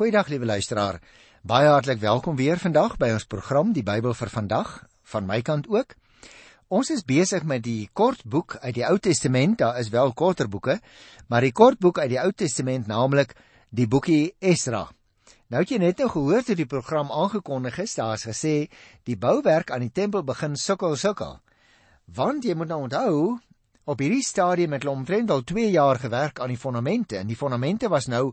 Goeiedag liewe luisteraar. Baie hartlik welkom weer vandag by ons program Die Bybel vir vandag van my kant ook. Ons is besig met die kort boek uit die Ou Testament. Daar is wel korter boeke, maar die kort boek uit die Ou Testament, naamlik die boekie Esra. Nou het jy net nou gehoor toe die program aangekondig is, daar is gesê die bouwerk aan die tempel begin sukkel sukkel. Want jy moet nou onthou, Op hierdie stadium het hulle omtrent al 2 jaar gewerk aan die fondamente en die fondamente was nou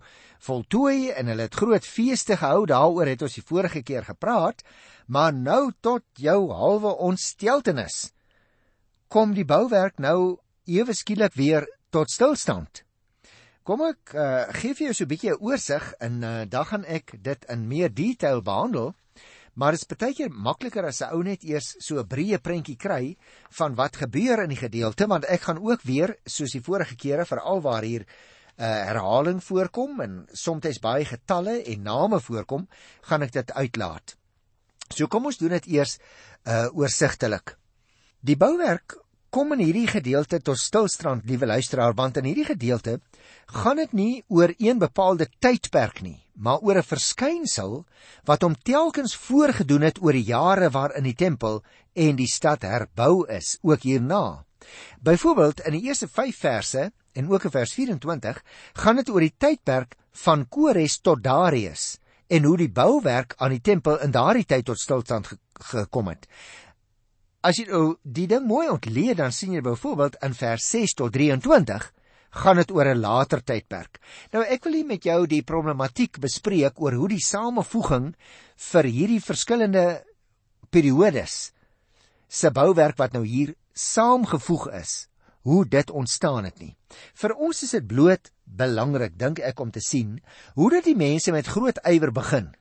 voltooi en hulle het groot feeste gehou. Daaroor het ons die vorige keer gepraat, maar nou tot jou halwe ontsteltenis kom die bouwerk nou ewe skielik weer tot stilstand. Kom ek uh, gee vir jou so 'n bietjie 'n oorsig en uh, dan gaan ek dit in meer detail behandel. Maar dit is baie keer makliker as 'n ou net eers so 'n breë prentjie kry van wat gebeur in die gedeelte want ek gaan ook weer soos die vorige kere veral waar hier 'n uh, eh, herhaling voorkom en soms baie getalle en name voorkom, gaan ek dit uitlaat. So kom ons doen dit eers uh oorsigtelik. Die bouwerk kom in hierdie gedeelte tot stilstand, liewe luisteraar, want in hierdie gedeelte gaan dit nie oor een bepaalde tydperk nie, maar oor 'n verskynsel wat hom telkens voorgedoen het oor die jare waarin die tempel en die stad herbou is, ook hierna. Byvoorbeeld in die eerste 5 verse en ook in vers 24 gaan dit oor die tydperk van Kores tot Darius en hoe die bouwerk aan die tempel in daardie tyd tot stilstand gekom het. As jy nou die ding mooi ontleed dan sien jy byvoorbeeld in vers 6 tot gaan dit oor 'n later tydperk. Nou ek wil hier met jou die problematiek bespreek oor hoe die samevoeging vir hierdie verskillende periodes se bouwerk wat nou hier saamgevoeg is, hoe dit ontstaan het nie. Vir ons is dit bloot belangrik dink ek om te sien hoe dit die mense met groot ywer begin.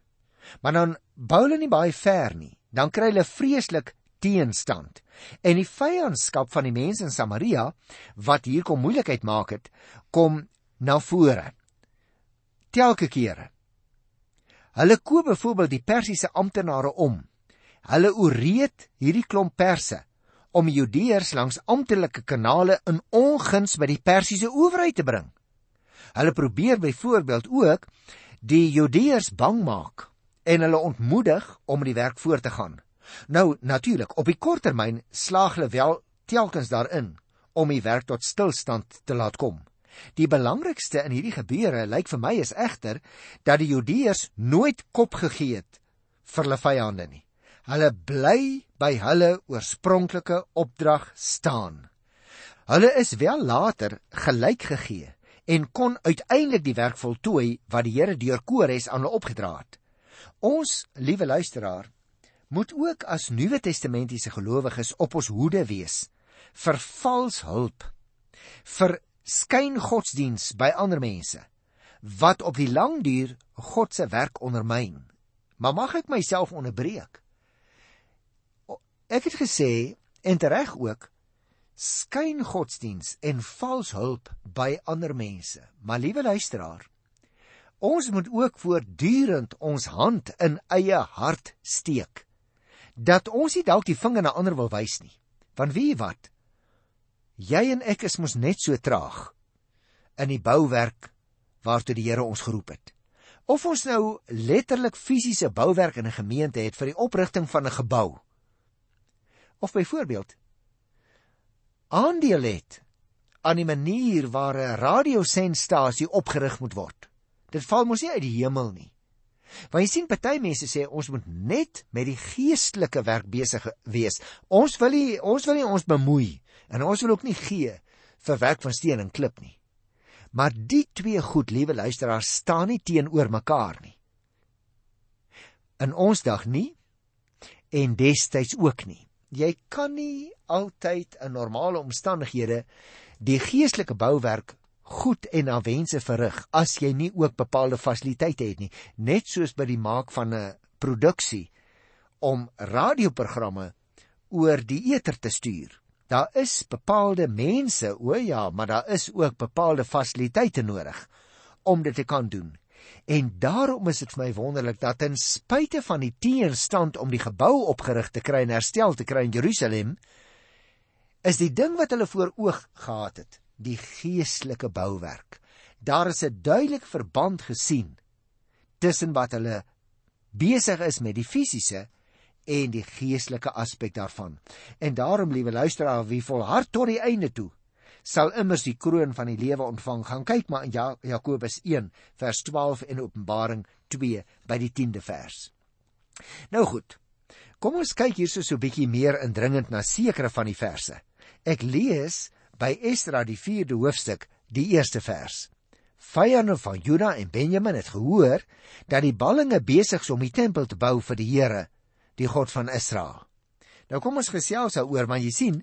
Maar dan bou hulle nie baie ver nie. Dan kry hulle vreeslik teenstand. En die vyandskap van die mense in Samaria wat hier kom moeilikheid maak het, kom na vore. Telke kere. Hulle koop byvoorbeeld die Persiese amptenare om. Hulle ooreed hierdie klomp perse om Judeërs langs amptelike kanale in onguns by die Persiese owerheid te bring. Hulle probeer byvoorbeeld ook die Judeërs bang maak en hulle ontmoedig om die werk voort te gaan. Nou natuurlik, op die kort termyn slaag hulle wel telkens daarin om die werk tot stilstand te laat kom. Die belangrikste in hierdie gebeure lyk vir my is egter dat die Judeërs nooit kop gegee het vir hulle vyande nie. Hulle bly by hulle oorspronklike opdrag staan. Hulle is wel later gelyk gegee en kon uiteindelik die werk voltooi wat die Here deur Kores aan hulle opgedra het. Ons, liewe luisteraar, moet ook as Nuwe Testamentiese gelowiges op ons hoede wees vir vals hulp vir skyngodsdiens by ander mense wat op die lang duur God se werk ondermyn. Maar mag ek myself onderbreek? Ek het gesê en reg ook skyngodsdiens en vals hulp by ander mense. Maar liewe luisteraar, ons moet ook voortdurend ons hand in eie hart steek dat ons nie dalk die vinger na ander wil wys nie. Want wie wat? Jy en ek is mos net so traag in die bouwerk waartoe die Here ons geroep het. Of ons nou letterlik fisiese bouwerk in 'n gemeente het vir die oprigting van 'n gebou. Of byvoorbeeld aandeel het aan die manier waar 'n radiosendstasie opgerig moet word. Dit val mos nie uit die hemel nie. Want jy sien party mense sê ons moet net met die geestelike werk besig wees. Ons wil nie ons wil nie ons bemoei en ons wil ook nie gee vir werk van steen en klip nie. Maar die twee goed, liewe luisteraars, staan nie teenoor mekaar nie. In ons dag nie en destyds ook nie. Jy kan nie altyd in normale omstandighede die geestelike bouwerk goed en na wense verrig as jy nie ook bepaalde fasiliteite het nie. Net soos by die maak van 'n produksie om radioprogramme oor die eter te stuur. Daar is bepaalde mense o ja maar daar is ook bepaalde fasiliteite nodig om dit te kan doen. En daarom is dit vir my wonderlik dat ten spyte van die teenstand om die gebou opgerig te kry en herstel te kry in Jerusalem is die ding wat hulle voor oog gehad het die geestelike bouwerk. Daar is 'n duidelike verband gesien tussen wat hulle besig is met die fisiese en die geestelike aspek daarvan. En daarom, liewe luisteraar, wie volhard tot die einde toe, sal immers die kroon van die lewe ontvang. Gaan kyk maar in ja Jakobus 1 vers 12 en Openbaring 2 by die 10de vers. Nou goed. Kom ons kyk hierso so 'n bietjie meer indringend na sekere van die verse. Ek lees by Esdra die 4de hoofstuk, die eerste vers. Vyande van Juda en Benjamin het gehoor dat die ballinge besig is om die tempel te bou vir die Here, die God van Israel. Nou kom ons gesels daaroor want jy sien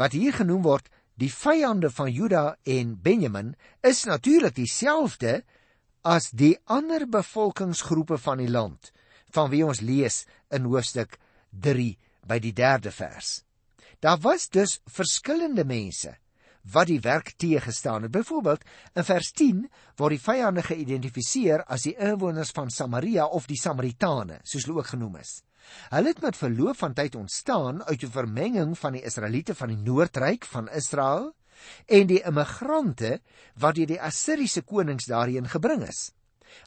wat hier genoem word die vyande van Juda en Benjamin is natuurlik dieselfde as die ander bevolkingsgroepe van die land van wie ons lees in hoofstuk 3 by die 3de vers. Daar was dus verskillende mense wat die werk teëgestaan het. Byvoorbeeld in vers 10 word die vyande geïdentifiseer as die inwoners van Samaria of die Samaritane, soos hulle ook genoem is. Hulle het met verloop van tyd ontstaan uit 'n vermenging van die Israeliete van die Noordryk van Israel en die immigrante wat deur die Assiriese konings daarheen gebring is.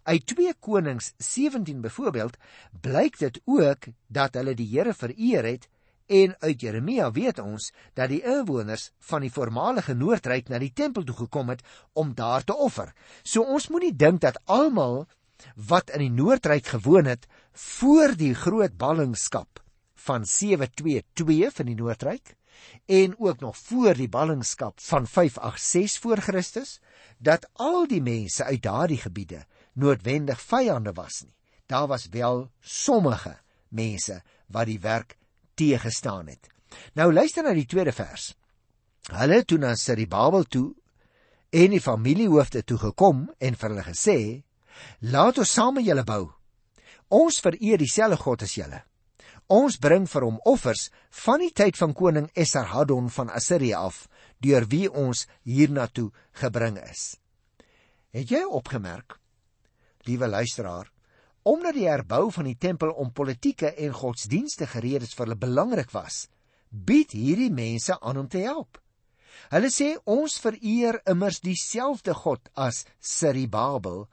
Uit 2 Konings 17 byvoorbeeld blyk dit ook dat hulle die Here vereer het en uit Jeremia weet ons dat die inwoners van die voormalige Noordryk na die tempel toe gekom het om daar te offer. So ons moenie dink dat almal wat in die Noordryk gewoon het voor die groot ballingskap van 722 van die Noordryk en ook nog voor die ballingskap van 586 voor Christus dat al die mense uit daardie gebiede noodwendig vyande was nie. Daar was wel sommige mense wat die werk teëgestaan het. Nou luister na die tweede vers. Hulle toe na Siribabel toe en die familiehoofde toe gekom en vir hulle gesê: Laat ons saam met julle bou. Ons vereer dieselfde God as julle. Ons bring vir hom offers van die tyd van koning Esarhaddon van Assirië af, deur wie ons hiernatoe gebring is. Het jy opgemerk, liewe luisteraar, omdat die herbou van die tempel om politieke en godsdienstige redes vir hulle belangrik was, bied hierdie mense aan om te help. Hulle sê ons vereer immers dieselfde God as Siribabel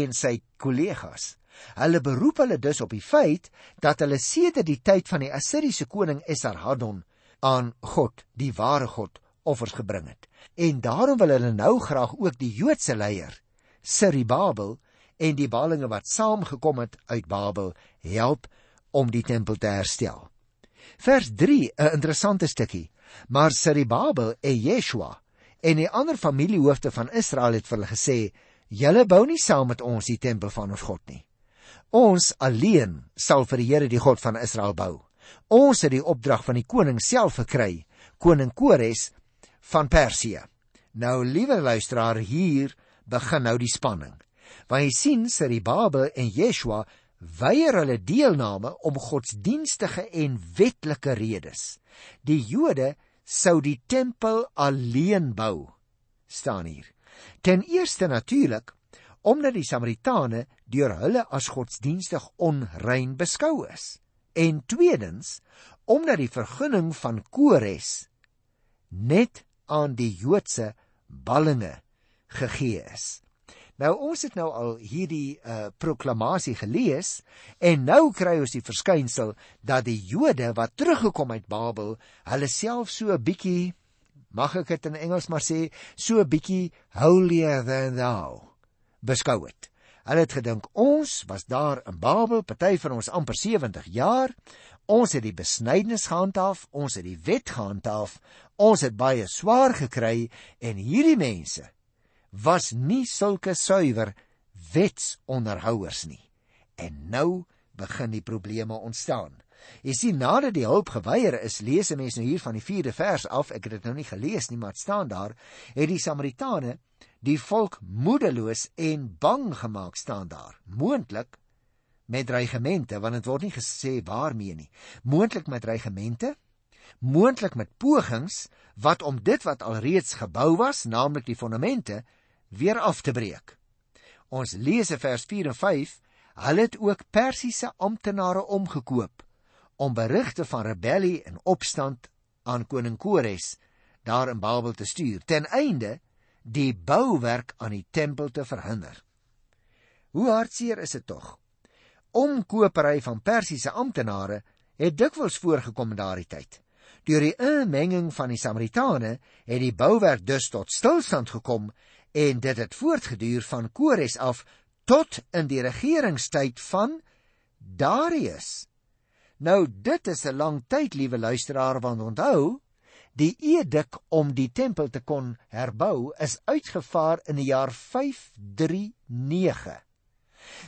en sy kollegas. Hulle beroep hulle dus op die feit dat hulle sedert die tyd van die Assiriese koning Esarhaddon aan God, die ware God, offers gebring het. En daarom wil hulle nou graag ook die Joodse leier, Siribabel en die ballinge wat saamgekom het uit Babel help om die tempel te herstel. Vers 3, 'n interessante stukkie. Maar Siribabel en Yeshua en die ander familiehoofde van Israel het vir hulle gesê: Julle bou nie saam met ons die tempel van ons God nie. Ons alleen sal vir die Here die God van Israel bou. Ons het die opdrag van die koning self gekry, koning Kores van Persië. Nou liewe luisteraar, hier begin nou die spanning. Want jy sien Seribabel en Yeshua weier hulle deelname om godsdienstige en wetlike redes. Die Jode sou die tempel alleen bou. staan hier. Ten eerste natuurlik omdat die Samaritane deur hulle as godsdienstig onrein beskou is. En tweedens omdat die vergunning van Kores net aan die Joodse ballinge gegee is. Nou ons het nou al hierdie uh, proklamasie gelees en nou kry ons die verskynsel dat die Jode wat teruggekom uit Babel, hulle self so 'n bietjie mag ek dit in Engels maar sê, so 'n bietjie holier than thou beskou het. Hulle het gedink ons was daar in Babel, party van ons amper 70 jaar. Ons het die besnydenis gehandhaaf, ons het die wet gehandhaaf, ons het baie swaar gekry en hierdie mense was nie sulke suiwer wetsonderhouers nie. En nou begin die probleme ontstaan. Jy sien nadat die hulp geweier is, lees 'n mens nou hier van die 4de vers af. Ek het dit nou nie gelees nie, maar dit staan daar. Het die Samaritane die volk moedeloos en bang gemaak staan daar. Moontlik met dreigemente, want dit word nie gesê waarmee nie. Moontlik met dreigemente, moontlik met pogings wat om dit wat alreeds gebou was, naamlik die fondamente, weer af te breek. Ons lees in vers 4 en 5, hulle het ook Persiese amptenare omgekoop om berigte van rebellie en opstand aan koning Kores daar in Babel te stuur ten einde die bouwerk aan die tempel te verhinder. Hoe hartseer is dit tog? Omkopery van Persiese amptenare het dikwels voorgekom in daardie tyd. Deur die inmenging van die Samaritane het die bouwerk dus tot stilstand gekom en dit het voortgeduur van Kores af tot in die regeringstyd van Darius. Nou dit is 'n lang tyd, liewe luisteraar, want onthou, die edik om die tempel te kon herbou is uitgevaar in die jaar 539.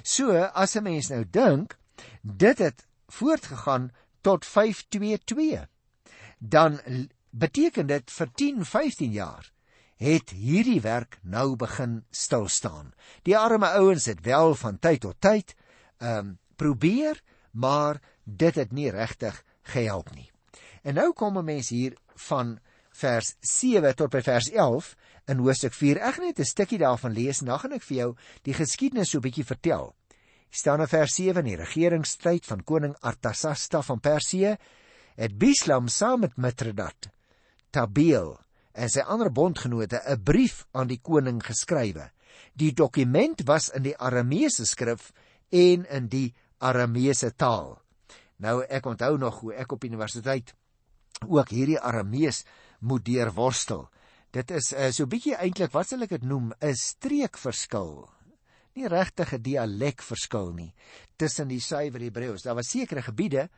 So as 'n mens nou dink, dit het voortgegaan tot 522 dan beteken dit vir 10, 15 jaar het hierdie werk nou begin stil staan. Die arme ouens het wel van tyd tot tyd ehm um, probeer, maar dit het nie regtig gehelp nie. En nou kom 'n mens hier van vers 7 tot by vers 11 in Hoofstuk 4. Ek gaan net 'n stukkie daarvan lees en dan gaan ek vir jou die geskiedenis so 'n bietjie vertel. Staan in vers 7 in die regeringstyd van koning Artasasta van Persië het Bislam saam met Mithridat, Tabeel en sy ander bondgenote 'n brief aan die koning geskrywe. Die dokument was in die Arameese skrif en in die Arameese taal. Nou ek onthou nog hoe ek op universiteit ook hierdie Aramees moet deurworstel. Dit is uh, so bietjie eintlik wat sal ek dit noem 'n streekverskil. Nie regtig 'n dialekverskil nie tussen die suiwer Hebreëus. Daar was sekere gebiede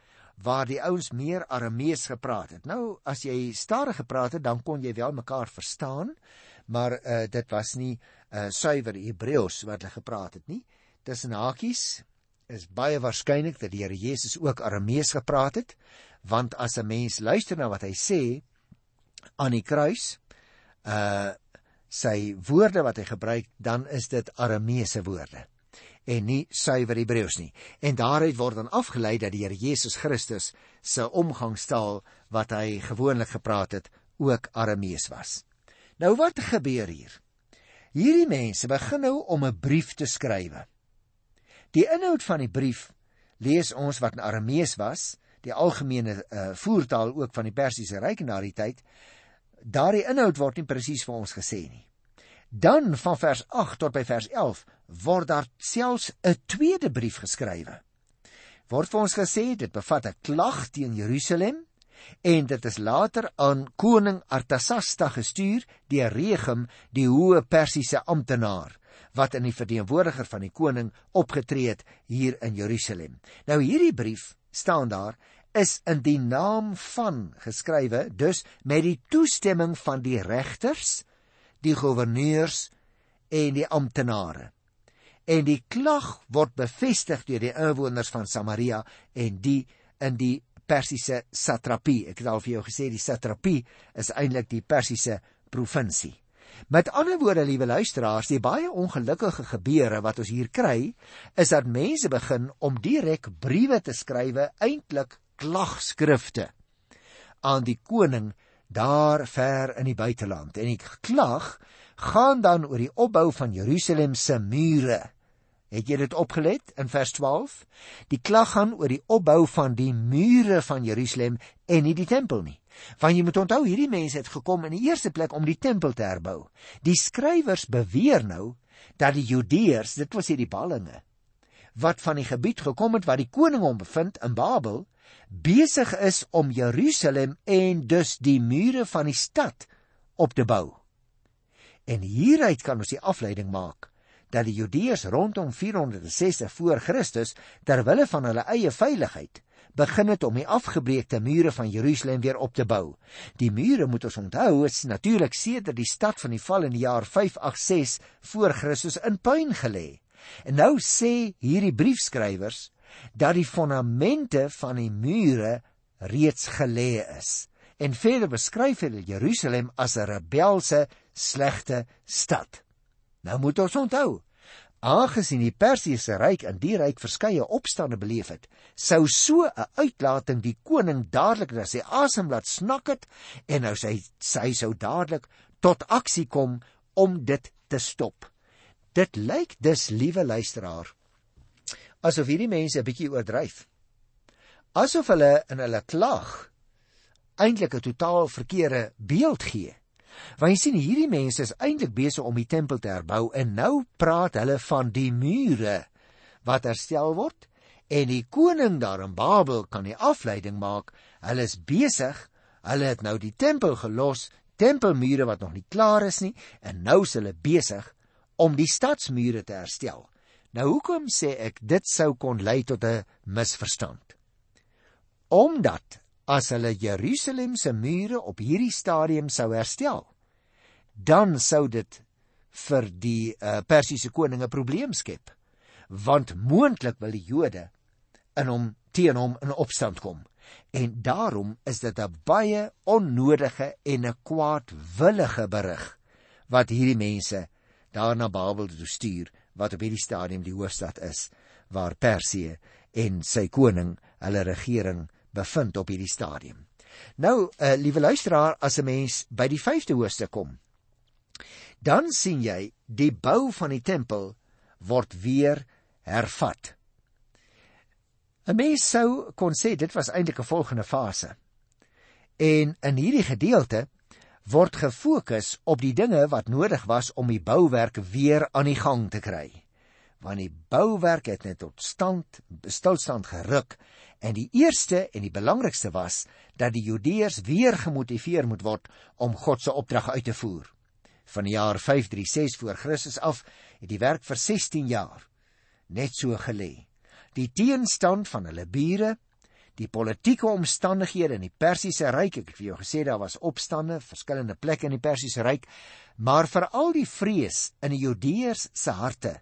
waar die ouens meer aramees gepraat het. Nou as jy stadig gepraat het, dan kon jy wel mekaar verstaan, maar uh, dit was nie uh, suiwer Hebreëus wat hulle gepraat het nie. Tussen hakies is baie waarskynlik dat die Here Jesus ook aramees gepraat het, want as 'n mens luister na wat hy sê aan die kruis, uh sy woorde wat hy gebruik, dan is dit arameese woorde en nie suiwer Hebreëus nie. En daaruit word dan afgelei dat die Here Jesus Christus se omgangstaal wat hy gewoonlik gepraat het, ook Aramees was. Nou wat gebeur hier? Hierdie mense begin nou om 'n brief te skrywe. Die inhoud van die brief lees ons wat in Aramees was, die algemene uh, voertaal ook van die Persiese ryk in daardie tyd. Daardie inhoud word nie presies vir ons gesê nie. Dan van vers 8 tot by vers 11 word daar selfs 'n tweede brief geskrywe. Word vir ons gesê dit bevat 'n klag teen Jerusalem en dit is later aan koning Artasasta gestuur deur Regem, die hoë Persiese amptenaar wat in die verteenwoordiger van die koning opgetree het hier in Jerusalem. Nou hierdie brief staan daar is in die naam van geskrywe, dus met die toestemming van die regters die goewerneurs en die amptenare. En die klag word bevestig deur die inwoners van Samaria en die in die Persiese satrapie. Ek het al vir jou gesê die satrapie is eintlik die Persiese provinsie. Met ander woorde, liewe luisteraars, die baie ongelukkige gebeure wat ons hier kry, is dat mense begin om direk briewe te skrywe, eintlik klagskrifte aan die koning daar ver in die buiteland en die klag gaan dan oor die opbou van Jerusalem se mure. Het jy dit opgelet in vers 12? Die klag gaan oor die opbou van die mure van Jerusalem en nie die tempel nie. Want jy moet onthou hierdie mense het gekom in die eerste plek om die tempel te herbou. Die skrywers beweer nou dat die Judeërs, dit was hierdie ballinge, wat van die gebied gekom het waar die koning hom bevind in Babel, besig is om Jerusalem en dus die mure van die stad op te bou. En hieruit kan ons die afleiding maak dat die Judeërs rondom 460 voor Christus ter wille van hulle eie veiligheid begin het om die afgebreekte mure van Jerusalem weer op te bou. Die mure moet ons onthou is natuurlik sedert die stad van die val in die jaar 586 voor Christus in puin gelê. En nou sê hierdie briefskrywers dat die fondamente van die mure reeds gelê is. En verder beskryf hulle Jerusalem as 'n rebelse, slegte stad. Nou moet ons onthou, aangesien die Persiese ryk in die ryk verskeie opstande beleef het, sou so 'n uitlating die koning dadelik na sy asem laat snak het en nou sy sy sou dadelik tot aksie kom om dit te stop. Dit lyk dus, liewe luisteraar, asof hierdie mense 'n bietjie oordryf. Asof hulle in hulle klag eintlik 'n totaal verkeerde beeld gee. Want jy sien hierdie mense is eintlik besig om die tempel te herbou en nou praat hulle van die mure wat herstel word en die koning daar in Babel kan die afleiding maak. Hulle is besig, hulle het nou die tempel gelos, tempelmure wat nog nie klaar is nie en nou is hulle besig om die stadsmure te herstel. Nou hoekom sê ek dit sou kon lei tot 'n misverstand? Omdat as hulle Jerusalem se mure op hierdie stadium sou herstel, dan sou dit vir die uh, Persiese koning 'n probleem skep. Want moontlik wil die Jode in hom teen hom in opstand kom. En daarom is dit 'n baie onnodige en 'n kwaadwillige berig wat hierdie mense daar na Babel toe stuur wat op hierdie stadium die hoofstad is waar Persië en sy koning hulle regering bevind op hierdie stadium. Nou, uh, liewe luisteraar, as 'n mens by die 5de hoofstuk kom, dan sien jy die bou van die tempel word weer hervat. 'n Mens sou kon sê dit was eintlik 'n volgende fase. En in hierdie gedeelte word gefokus op die dinge wat nodig was om die bouwerk weer aan die gang te kry want die bouwerk het net tot stand stilstand geruk en die eerste en die belangrikste was dat die Judeërs weer gemotiveer moet word om God se opdrag uit te voer. Van die jaar 536 voor Christus af het die werk vir 16 jaar net so gelê. Die teenstand van hulle bure, die politieke omstandighede in die Persiese ryk, ek het vir jou gesê daar was opstande verskillende plekke in die Persiese ryk, maar veral die vrees in die Judeërs se harte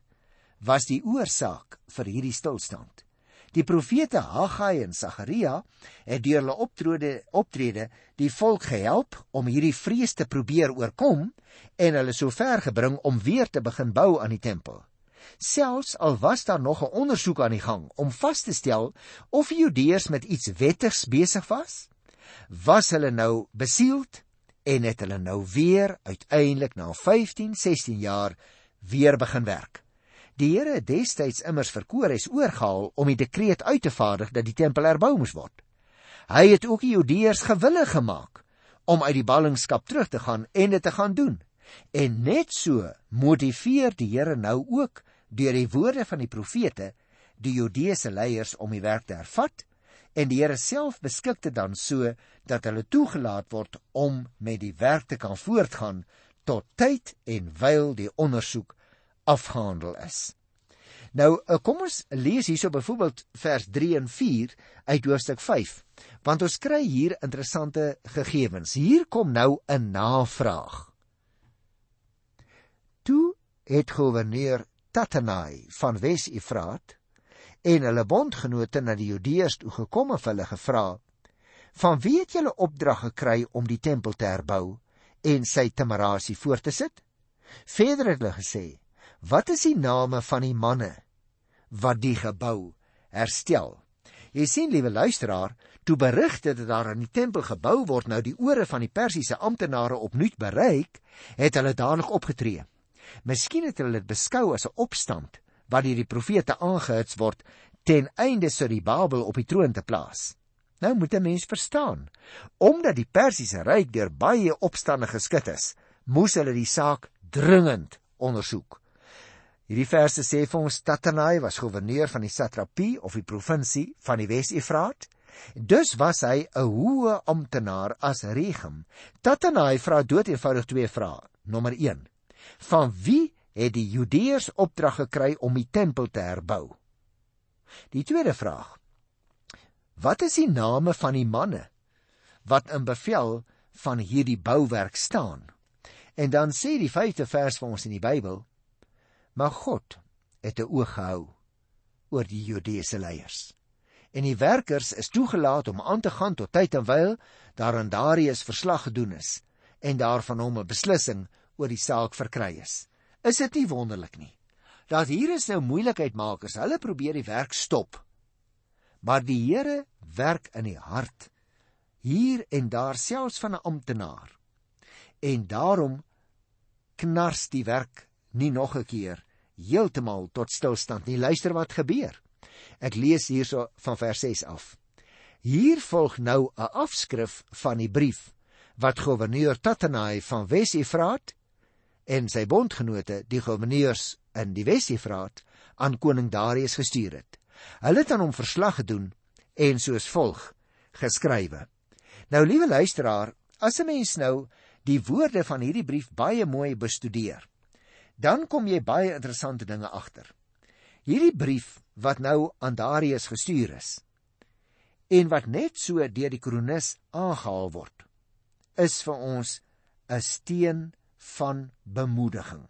was die oorsaak vir hierdie stilstand. Die profete Haggai en Sagaria het deur hulle optrede optrede die volk gehelp om hierdie vrees te probeer oorkom en hulle sover gebring om weer te begin bou aan die tempel. Selfs al was daar nog 'n ondersoek aan die gang om vas te stel of die Judeërs met iets wettigs besig was, was hulle nou besield en het hulle nou weer uiteindelik na 15, 16 jaar weer begin werk. Die Here het destyds immers vir Kores oorgehaal om die dekreet uit te vaardig dat die tempel herbou moes word. Hy het ook die Judeërs gewillig gemaak om uit die ballingskap terug te gaan en dit te gaan doen. En net so motiveer die Here nou ook deur die woorde van die profete die Judeese leiers om die werk te hervat en die Here self beskik dit dan so dat hulle toegelaat word om met die werk te kan voortgaan tot tyd en wyl die ondersoek afgehandel is. Nou, eh, kom ons lees hierso byvoorbeeld vers 3 en 4 uit hoofstuk 5, want ons kry hier interessante gegevens. Hier kom nou 'n navraag. Toe het gouverneur Tatanai van Wes-Efraat en hulle bondgenote na die Judeërs toe gekom en hulle gevra: "Van wie het julle opdrag gekry om die tempel te herbou en sy temerasie voort te sit?" Verder het hulle gesê: Wat is die name van die manne wat die gebou herstel? Jy sien liewe luisteraar, toe berigte dat daar aan die tempel gebou word nou die ore van die Persiese amptenare opnuut bereik, het hulle dadelik opgetree. Miskien het hulle dit beskou as 'n opstand wat deur die profete aangehits word ten einde sou die Babel op die troon te plaas. Nou moet 'n mens verstaan, omdat die Persiese ryk deur baie opstande geskit is, moes hulle die saak dringend ondersoek. Hierdie verse sê vir ons Tatanai was goewerneur van die satrapie of die provinsie van die Wes-Efraat. Dus was hy 'n hoë amptenaar as regim. Tatanai vra dood eenvoudig twee vrae. Nommer 1. Van wie het die Judeërs opdrag gekry om die tempel te herbou? Die tweede vraag. Wat is die name van die manne wat in bevel van hierdie bouwerk staan? En dan sê die 5de vers van ons in die Bybel Maar God het 'n oog gehou oor die Judeese leiers. En die werkers is toegelaat om aan te gaan tot tyd en wyl daar aan Darius verslag gedoen is en daarvan hom 'n beslissing oor die saak verkry is. Is dit nie wonderlik nie dat hier is nou moeilikheid makers. Hulle probeer die werk stop. Maar die Here werk in die hart hier en daar selfs van 'n amptenaar. En daarom knars die werk nie nog 'n keer heeltemal tot stilstand nie. Luister wat gebeur. Ek lees hierso van vers 6 af. Hier volg nou 'n afskrif van die brief wat gouverneur Tatanai van Wes-Efraat en sy bondgenote, die gouverneurs in die Wes-Efraat, aan koning Darius gestuur het. Hulle het aan hom verslag gedoen en soos volg geskrywe. Nou liewe luisteraar, as 'n mens nou die woorde van hierdie brief baie mooi bestudeer, dan kom jy baie interessante dinge agter. Hierdie brief wat nou aan Darius gestuur is en wat net so deur die kronikus aangehaal word, is vir ons 'n steen van bemoediging.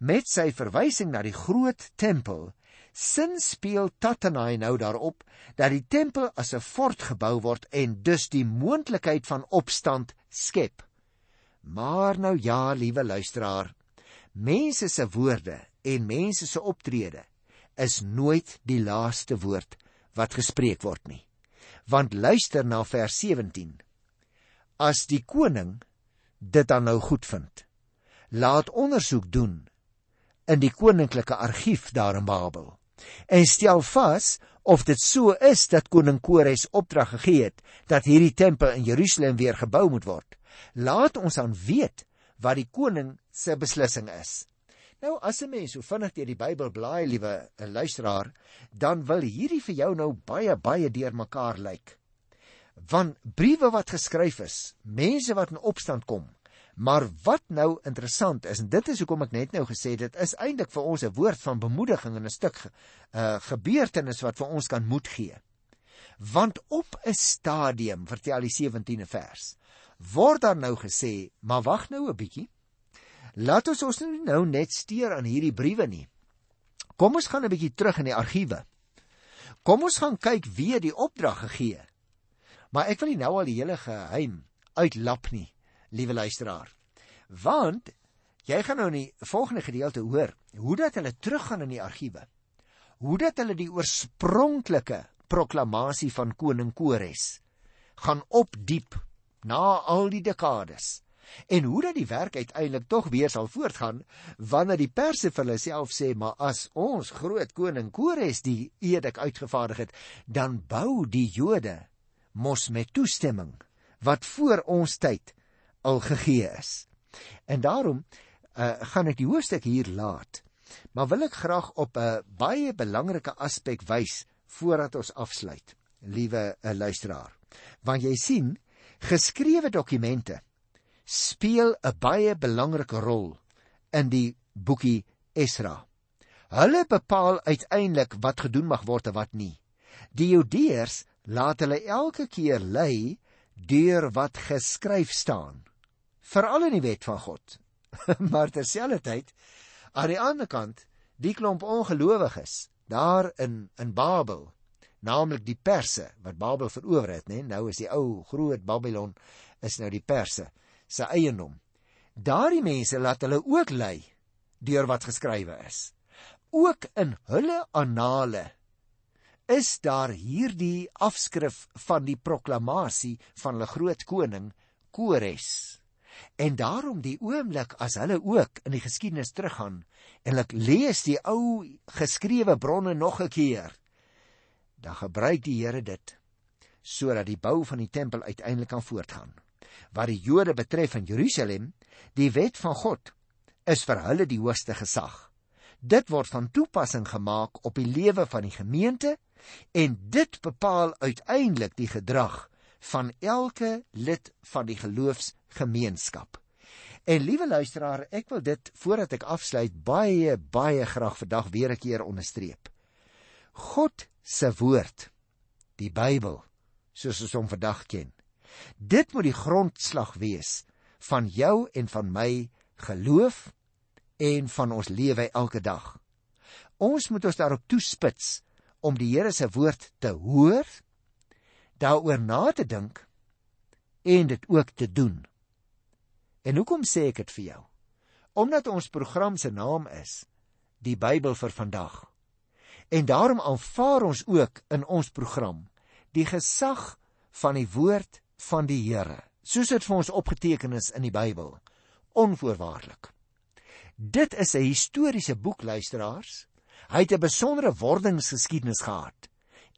Met sy verwysing na die groot tempel sin speel Tatanai nou daarop dat die tempel as 'n fort gebou word en dus die moontlikheid van opstand skep. Maar nou ja, liewe luisteraar, mense se woorde en mense se optrede is nooit die laaste woord wat gespreek word nie. Want luister na vers 17. As die koning dit dan nou goedvind, laat ondersoek doen in die koninklike argief daar in Babel en stel vas of dit so is dat koning Kores opdrag gegee het dat hierdie tempel in Jerusalem weer gebou moet word. Laat ons aan weet wat die koning se beslissing is. Nou as 'n mens so vinnig deur die Bybel blaai, liewe luisteraar, dan wil hierdie vir jou nou baie baie deurmekaar lyk. Want briewe wat geskryf is, mense wat in opstand kom, Maar wat nou interessant is en dit is hoekom ek net nou gesê dit is eintlik vir ons 'n woord van bemoediging en 'n stuk uh gebeurtenis wat vir ons kan moed gee. Want op 'n stadium, vertel die 17de vers, word daar nou gesê, maar wag nou 'n bietjie. Laat ons ons nou net steur aan hierdie briewe nie. Kom ons gaan 'n bietjie terug in die argiewe. Kom ons gaan kyk wie die opdrag gegee. Maar ek wil nie nou al die hele geheim uitlap nie liewe luisteraar. Want jy gaan nou in die volgende gedeelte hoor hoe dat hulle teruggaan in die argiewe. Hoe dat hulle die oorspronklike proklamasie van koning Kores gaan opdiep na al die dekades. En hoe dat die werk uiteindelik tog weer sal voortgaan wanneer die perse vir hulle self sê maar as ons groot koning Kores die edik uitgevaardig het, dan bou die Jode mos met toestemming wat voor ons tyd al gegee is. En daarom uh, gaan ek die hoofstuk hier laat. Maar wil ek graag op 'n baie belangrike aspek wys voordat ons afsluit, liewe uh, luisteraar. Want jy sien, geskrewe dokumente speel 'n baie belangrike rol in die boekie Esra. Hulle bepaal uiteindelik wat gedoen mag word en wat nie. Die Judeërs laat hulle elke keer lei deur wat geskryf staan veral in die wet van God. maar terselfdertyd aan die ander kant, die klomp ongelowiges daar in in Babel, naamlik die Perse wat Babel verower het, nê? Nou is die ou groot Babylon is nou die Perse se eiendom. Daardie mense laat hulle ook lei deur wat geskrywe is. Ook in hulle annale is daar hierdie afskrif van die proklamasie van hulle groot koning Kores. En daarom die oomblik as hulle ook in die geskiedenis teruggaan en hulle lees die ou geskrewe bronne nog 'n keer, dan gebruik die Here dit sodat die bou van die tempel uiteindelik kan voortgaan. Wat die Jode betref in Jerusalem, die wet van God is vir hulle die hoogste gesag. Dit word van toepassing gemaak op die lewe van die gemeente en dit bepaal uiteindelik die gedrag van elke lid van die geloofsgemeenskap. En liewe luisteraar, ek wil dit voordat ek afsluit baie baie graag vandag weer 'n keer onderstreep. God se woord, die Bybel, soos ons hom vandag ken. Dit moet die grondslag wees van jou en van my geloof en van ons lewe elke dag. Ons moet ons daarop toespits om die Here se woord te hoor daaroor na te dink en dit ook te doen. En hoekom sê ek dit vir jou? Omdat ons program se naam is die Bybel vir vandag. En daarom aanvaar ons ook in ons program die gesag van die woord van die Here, soos dit vir ons opgeteken is in die Bybel, onvoorwaardelik. Dit is 'n historiese boek luisteraars. Hy het 'n besondere wordingsgeskiedenis gehad.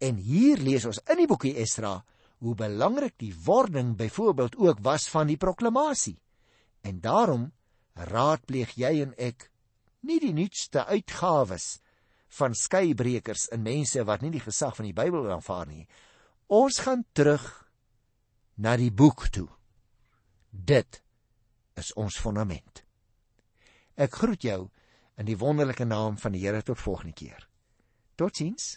En hier lees ons in die boekie Esdra hoe belangrik die wording byvoorbeeld ook was van die proklamasie. En daarom raadpleeg jy en ek nie die nuutste uitgawes van skeibrekers en mense wat nie die gesag van die Bybel aanvaar nie. Ons gaan terug na die boek toe. Dit is ons fondament. Ek groet jou in die wonderlike naam van die Here tot volgende keer. Totsiens.